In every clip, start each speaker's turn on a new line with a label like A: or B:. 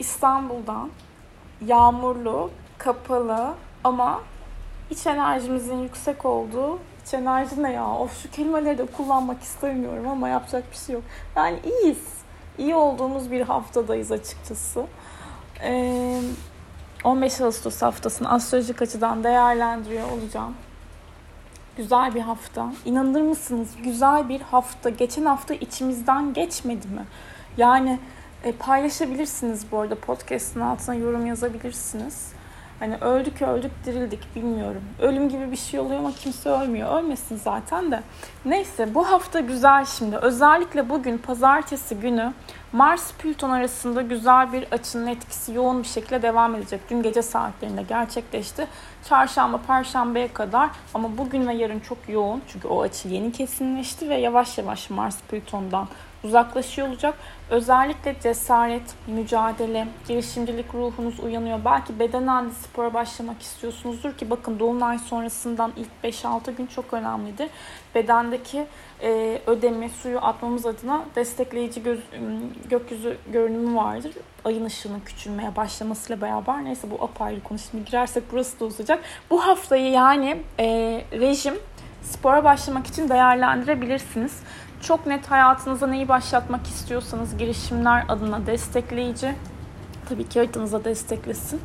A: İstanbul'dan yağmurlu, kapalı ama iç enerjimizin yüksek olduğu iç enerji ne ya? Of şu kelimeleri de kullanmak istemiyorum ama yapacak bir şey yok. Yani iyiyiz. İyi olduğumuz bir haftadayız açıkçası. Ee, 15 Ağustos haftasını astrolojik açıdan değerlendiriyor olacağım. Güzel bir hafta. İnanır mısınız? Güzel bir hafta. Geçen hafta içimizden geçmedi mi? Yani e, paylaşabilirsiniz bu arada podcast'ın altına yorum yazabilirsiniz. Hani öldük öldük dirildik bilmiyorum. Ölüm gibi bir şey oluyor ama kimse ölmüyor. Ölmesin zaten de. Neyse bu hafta güzel şimdi. Özellikle bugün pazartesi günü Mars Plüton arasında güzel bir açının etkisi yoğun bir şekilde devam edecek. Dün gece saatlerinde gerçekleşti. Çarşamba, perşembeye kadar ama bugün ve yarın çok yoğun. Çünkü o açı yeni kesinleşti ve yavaş yavaş Mars Plüton'dan uzaklaşıyor olacak. Özellikle cesaret, mücadele, girişimcilik ruhunuz uyanıyor. Belki bedenen de spora başlamak istiyorsunuzdur ki bakın dolunay sonrasından ilk 5-6 gün çok önemlidir. Bedendeki e, ödemi, suyu atmamız adına destekleyici göz, gökyüzü görünümü vardır. Ayın ışığının küçülmeye başlamasıyla beraber neyse bu apayrı konu. Şimdi girersek burası da uzayacak. Bu haftayı yani e, rejim spora başlamak için değerlendirebilirsiniz. Çok net hayatınıza neyi başlatmak istiyorsanız girişimler adına destekleyici. Tabii ki haritanıza desteklesin.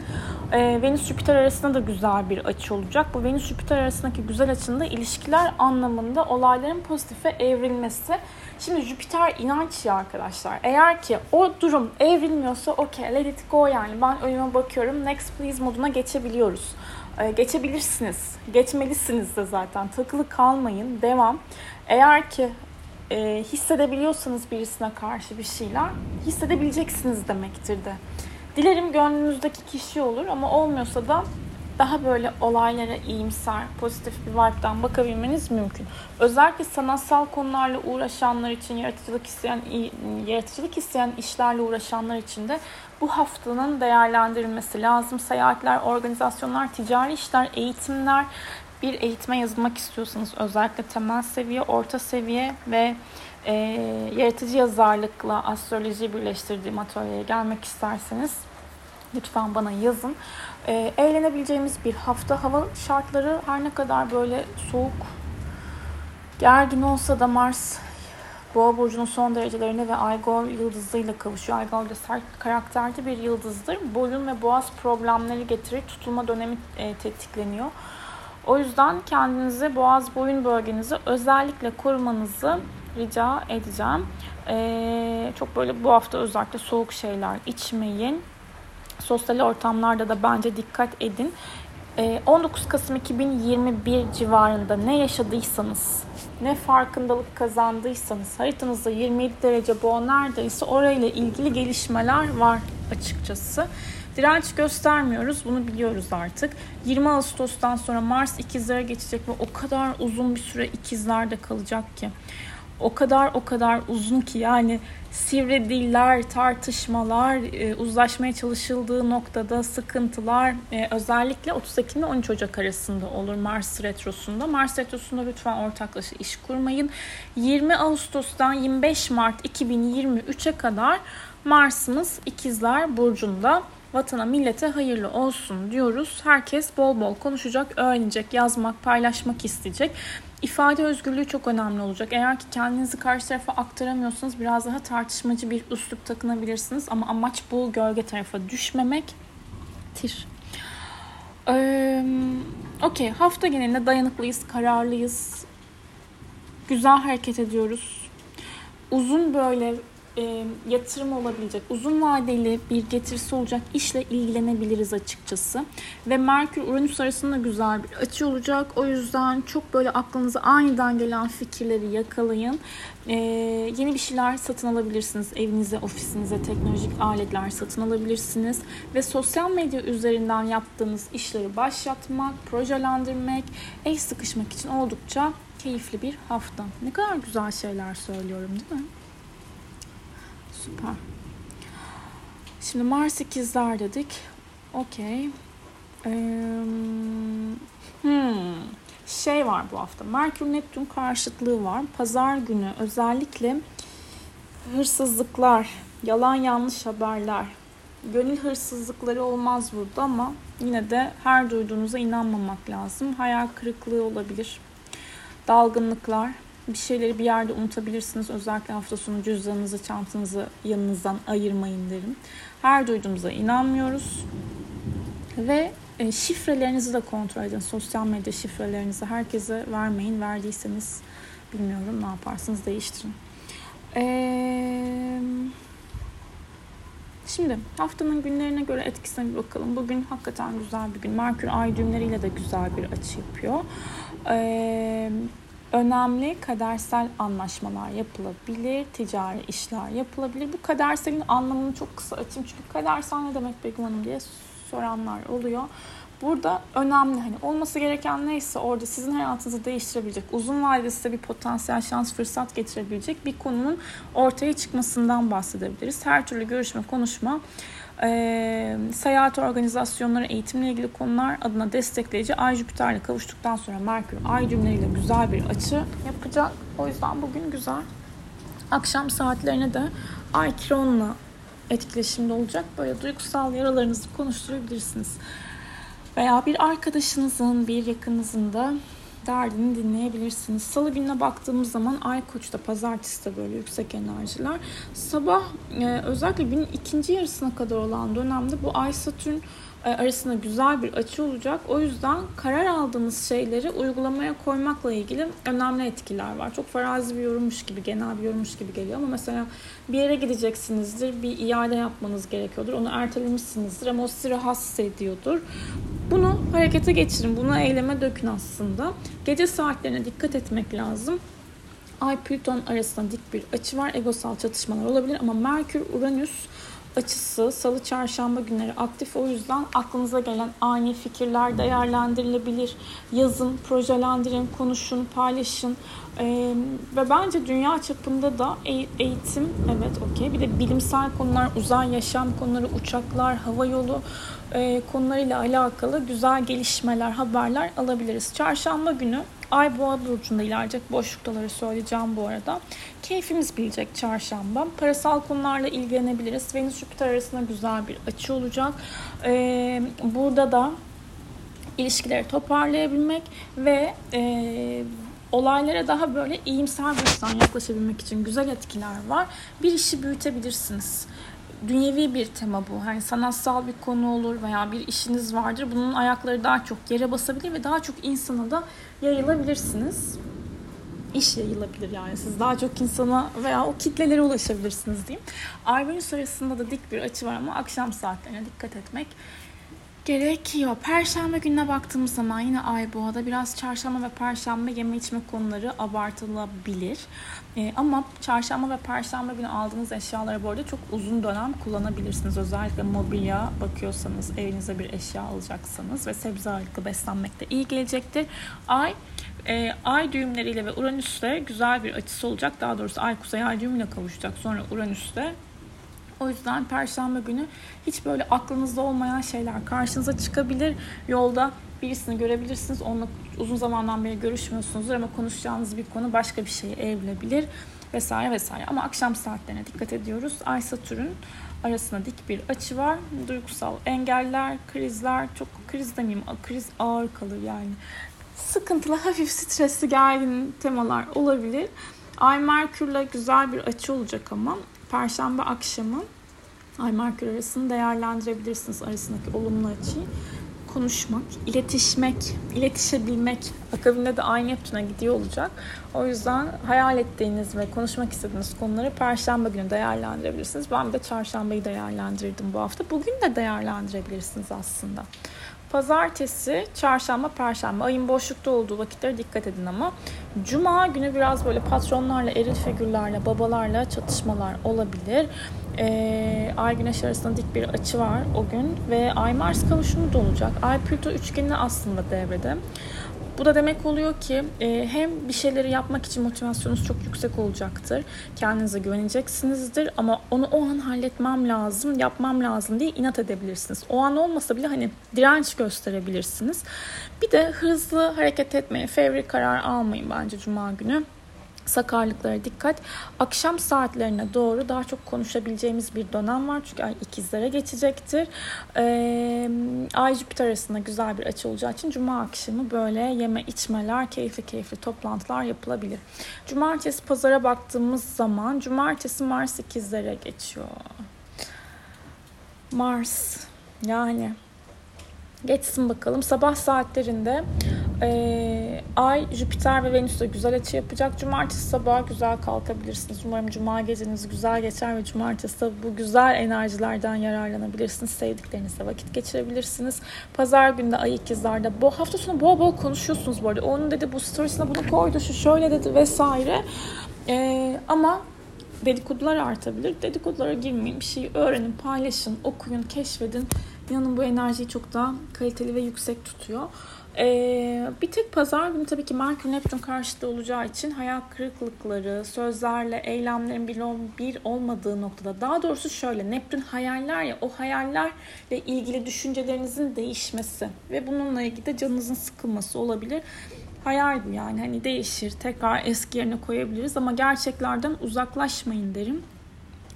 A: Ee, Venüs-Jüpiter arasında da güzel bir açı olacak. Bu Venüs-Jüpiter arasındaki güzel açında ilişkiler anlamında olayların pozitife evrilmesi. Şimdi Jüpiter inanç ya arkadaşlar. Eğer ki o durum evrilmiyorsa okey let it go yani. Ben önüme bakıyorum next please moduna geçebiliyoruz. Ee, geçebilirsiniz. Geçmelisiniz de zaten. Takılı kalmayın. Devam. Eğer ki e, hissedebiliyorsanız birisine karşı bir şeyler hissedebileceksiniz demektir de. Dilerim gönlünüzdeki kişi olur ama olmuyorsa da daha böyle olaylara iyimser, pozitif bir vibe'dan bakabilmeniz mümkün. Özellikle sanatsal konularla uğraşanlar için, yaratıcılık isteyen yaratıcılık isteyen işlerle uğraşanlar için de bu haftanın değerlendirilmesi lazım. Seyahatler, organizasyonlar, ticari işler, eğitimler, bir eğitime yazılmak istiyorsanız özellikle temel seviye, orta seviye ve e, yaratıcı yazarlıkla astrolojiyi birleştirdiğim atölyeye gelmek isterseniz lütfen bana yazın. E, eğlenebileceğimiz bir hafta. Hava şartları her ne kadar böyle soğuk, gergin olsa da Mars Boğa burcunun son derecelerine ve Aygol yıldızıyla kavuşuyor. Aygol da sert karakterli bir yıldızdır. Boyun ve boğaz problemleri getirir. Tutulma dönemi e, tetikleniyor. O yüzden kendinizi boğaz boyun bölgenizi özellikle korumanızı rica edeceğim. Ee, çok böyle bu hafta özellikle soğuk şeyler içmeyin. Sosyal ortamlarda da bence dikkat edin. Ee, 19 Kasım 2021 civarında ne yaşadıysanız, ne farkındalık kazandıysanız, haritanızda 27 derece boğa neredeyse orayla ilgili gelişmeler var açıkçası. Direnç göstermiyoruz. Bunu biliyoruz artık. 20 Ağustos'tan sonra Mars ikizlere geçecek ve o kadar uzun bir süre ikizlerde kalacak ki. O kadar o kadar uzun ki yani sivri diller, tartışmalar, e, uzlaşmaya çalışıldığı noktada sıkıntılar e, özellikle 30 Ekim ile 13 Ocak arasında olur Mars retrosunda. Mars retrosunda lütfen ortaklaşa iş kurmayın. 20 Ağustos'tan 25 Mart 2023'e kadar Mars'ımız İkizler Burcu'nda vatana millete hayırlı olsun diyoruz. Herkes bol bol konuşacak, öğrenecek, yazmak, paylaşmak isteyecek. İfade özgürlüğü çok önemli olacak. Eğer ki kendinizi karşı tarafa aktaramıyorsanız biraz daha tartışmacı bir üslup takınabilirsiniz. Ama amaç bu gölge tarafa düşmemek. Tir. Ee, Okey. Hafta genelinde dayanıklıyız, kararlıyız. Güzel hareket ediyoruz. Uzun böyle e, yatırım olabilecek, uzun vadeli bir getirisi olacak işle ilgilenebiliriz açıkçası. Ve Merkür-Uranüs arasında güzel bir açı olacak. O yüzden çok böyle aklınıza aniden gelen fikirleri yakalayın. E, yeni bir şeyler satın alabilirsiniz. Evinize, ofisinize teknolojik aletler satın alabilirsiniz. Ve sosyal medya üzerinden yaptığınız işleri başlatmak, projelendirmek, eş sıkışmak için oldukça keyifli bir hafta. Ne kadar güzel şeyler söylüyorum değil mi? Süper. Şimdi Mars ikizler dedik. Okey. Ee, hmm. Şey var bu hafta. Merkür Neptün karşıtlığı var. Pazar günü özellikle hırsızlıklar, yalan yanlış haberler, Gönül hırsızlıkları olmaz burada ama yine de her duyduğunuza inanmamak lazım. Hayal kırıklığı olabilir. Dalgınlıklar, bir şeyleri bir yerde unutabilirsiniz. Özellikle hafta sonu cüzdanınızı, çantanızı yanınızdan ayırmayın derim. Her duyduğumuza inanmıyoruz. Ve e, şifrelerinizi de kontrol edin. Sosyal medya şifrelerinizi herkese vermeyin. Verdiyseniz bilmiyorum ne yaparsınız değiştirin. Eee... Şimdi haftanın günlerine göre etkisine bir bakalım. Bugün hakikaten güzel bir gün. Merkür ay düğümleriyle de güzel bir açı yapıyor. Ee, önemli kadersel anlaşmalar yapılabilir, ticari işler yapılabilir. Bu kaderselin anlamını çok kısa açayım çünkü kadersel ne demek Begüm Hanım diye soranlar oluyor. Burada önemli hani olması gereken neyse orada sizin hayatınızı değiştirebilecek, uzun vadede size bir potansiyel şans, fırsat getirebilecek bir konunun ortaya çıkmasından bahsedebiliriz. Her türlü görüşme, konuşma, e, seyahat organizasyonları, eğitimle ilgili konular adına destekleyici Ay Jüpiter'le kavuştuktan sonra Merkür Ay cümleleriyle güzel bir açı yapacak. O yüzden bugün güzel. Akşam saatlerine de Ay Kiron'la etkileşimde olacak. Böyle duygusal yaralarınızı konuşturabilirsiniz. Veya bir arkadaşınızın, bir yakınınızın da derdini dinleyebilirsiniz. Salı gününe baktığımız zaman Ay Koç'ta, Pazartesi de böyle yüksek enerjiler. Sabah e, özellikle günün ikinci yarısına kadar olan dönemde bu Ay Satürn e, arasında güzel bir açı olacak. O yüzden karar aldığınız şeyleri uygulamaya koymakla ilgili önemli etkiler var. Çok farazi bir yorummuş gibi, genel bir yorummuş gibi geliyor ama mesela bir yere gideceksinizdir, bir iade yapmanız gerekiyordur. Onu ertelemişsinizdir ama o sizi rahatsız ediyordur. Bunu harekete geçirin, bunu eyleme dökün aslında. Gece saatlerine dikkat etmek lazım. Ay Plüton arasında dik bir açı var. Egosal çatışmalar olabilir ama Merkür Uranüs açısı salı çarşamba günleri aktif. O yüzden aklınıza gelen ani fikirler değerlendirilebilir. Yazın, projelendirin, konuşun, paylaşın. Ee, ve bence dünya çapında da eğitim, evet okey. Bir de bilimsel konular, uzay yaşam konuları, uçaklar, hava yolu e, konularıyla alakalı güzel gelişmeler, haberler alabiliriz. Çarşamba günü Ay Boğa burcunda ilerleyecek. Boşluktaları söyleyeceğim bu arada. Keyfimiz bilecek çarşamba. Parasal konularla ilgilenebiliriz. Venüs Jüpiter arasında güzel bir açı olacak. Ee, burada da ilişkileri toparlayabilmek ve e, olaylara daha böyle iyimser bir yaklaşabilmek için güzel etkiler var. Bir işi büyütebilirsiniz dünyevi bir tema bu. Hani sanatsal bir konu olur veya bir işiniz vardır. Bunun ayakları daha çok yere basabilir ve daha çok insana da yayılabilirsiniz. İş yayılabilir yani. Siz daha çok insana veya o kitlelere ulaşabilirsiniz diyeyim. Ay Venüs arasında da dik bir açı var ama akşam saatlerine dikkat etmek gerekiyor. Perşembe gününe baktığımız zaman yine Ay Boğa'da biraz çarşamba ve perşembe yeme içme konuları abartılabilir. Ee, ama çarşamba ve perşembe günü aldığınız eşyaları bu arada çok uzun dönem kullanabilirsiniz. Özellikle mobilya bakıyorsanız, evinize bir eşya alacaksanız ve sebze ağırlıklı beslenmek de iyi gelecektir. Ay e, ay düğümleriyle ve Uranüs'le güzel bir açısı olacak. Daha doğrusu ay kuzey ay düğümüyle kavuşacak. Sonra Uranüs'le o yüzden perşembe günü hiç böyle aklınızda olmayan şeyler karşınıza çıkabilir. Yolda birisini görebilirsiniz. Onunla uzun zamandan beri görüşmüyorsunuzdur ama konuşacağınız bir konu başka bir şeye evrilebilir vesaire vesaire. Ama akşam saatlerine dikkat ediyoruz. Ay Satürn arasında dik bir açı var. Duygusal engeller, krizler, çok kriz demeyeyim, kriz ağır kalır yani. Sıkıntılı, hafif stresli, gergin temalar olabilir. Ay Merkür'le güzel bir açı olacak ama Perşembe akşamı Ay Merkür arasını değerlendirebilirsiniz arasındaki olumlu açıyı. Konuşmak, iletişmek, iletişebilmek akabinde de Ay Neptün'e gidiyor olacak. O yüzden hayal ettiğiniz ve konuşmak istediğiniz konuları Perşembe günü değerlendirebilirsiniz. Ben de Çarşambayı değerlendirdim bu hafta. Bugün de değerlendirebilirsiniz aslında. Pazartesi, çarşamba, perşembe ayın boşlukta olduğu vakitlere dikkat edin ama cuma günü biraz böyle patronlarla, eril figürlerle, babalarla çatışmalar olabilir. Ee, Ay Güneş arasında dik bir açı var o gün ve Ay Mars kavuşumu da olacak. Ay Plüto üçgeni aslında devrede. Bu da demek oluyor ki e, hem bir şeyleri yapmak için motivasyonunuz çok yüksek olacaktır. Kendinize güveneceksinizdir ama onu o an halletmem lazım, yapmam lazım diye inat edebilirsiniz. O an olmasa bile hani direnç gösterebilirsiniz. Bir de hızlı hareket etmeye, fevri karar almayın bence cuma günü sakarlıklara dikkat. Akşam saatlerine doğru daha çok konuşabileceğimiz bir dönem var. Çünkü ay ikizlere geçecektir. Ee, ay Jüpiter arasında güzel bir açı olacağı için cuma akşamı böyle yeme içmeler, keyifli keyifli toplantılar yapılabilir. Cumartesi pazara baktığımız zaman cumartesi Mars ikizlere geçiyor. Mars yani geçsin bakalım. Sabah saatlerinde e, Ay, Jüpiter ve Venüs de güzel açı yapacak. Cumartesi sabah güzel kalkabilirsiniz. Umarım cuma geceniz güzel geçer ve cumartesi bu güzel enerjilerden yararlanabilirsiniz. Sevdiklerinizle vakit geçirebilirsiniz. Pazar günde Ay ikizlerde. Bu hafta sonu bol bol konuşuyorsunuz bu arada. Onun dedi bu storiesine bunu koydu, şu şöyle dedi vesaire. E, ama dedikodular artabilir. Dedikodulara girmeyin. Bir şeyi öğrenin, paylaşın, okuyun, keşfedin. İnanın bu enerjiyi çok daha kaliteli ve yüksek tutuyor. Ee, bir tek pazar günü tabii ki Merkür Neptün karşıtı olacağı için hayal kırıklıkları, sözlerle eylemlerin bir, bir olmadığı noktada. Daha doğrusu şöyle Neptün hayaller ya o hayallerle ilgili düşüncelerinizin değişmesi ve bununla ilgili de canınızın sıkılması olabilir. Hayal bu yani hani değişir tekrar eski yerine koyabiliriz ama gerçeklerden uzaklaşmayın derim.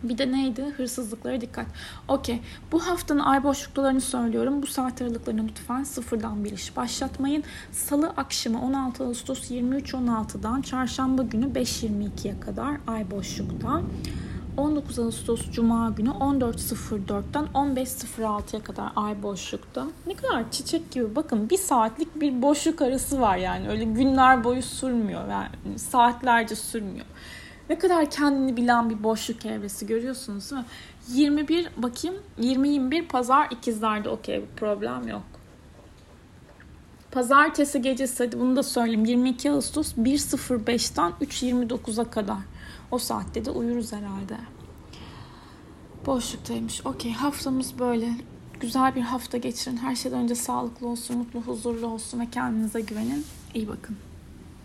A: Bir de neydi? Hırsızlıklara dikkat. Okey. Bu haftanın ay boşluklarını söylüyorum. Bu saat aralıklarını lütfen sıfırdan bir iş başlatmayın. Salı akşamı 16 Ağustos 23.16'dan çarşamba günü 5.22'ye kadar ay boşlukta. 19 Ağustos Cuma günü 14.04'ten 15.06'ya kadar ay boşlukta. Ne kadar çiçek gibi. Bakın bir saatlik bir boşluk arası var yani. Öyle günler boyu sürmüyor. Yani saatlerce sürmüyor. Ne kadar kendini bilen bir boşluk evresi görüyorsunuz değil mi? 21 bakayım 20-21 pazar ikizlerde okey problem yok. Pazartesi gecesi hadi bunu da söyleyeyim 22 Ağustos 1.05'ten 3.29'a kadar. O saatte de uyuruz herhalde. Boşluktaymış. Okey haftamız böyle. Güzel bir hafta geçirin. Her şeyden önce sağlıklı olsun, mutlu, huzurlu olsun ve kendinize güvenin. İyi bakın.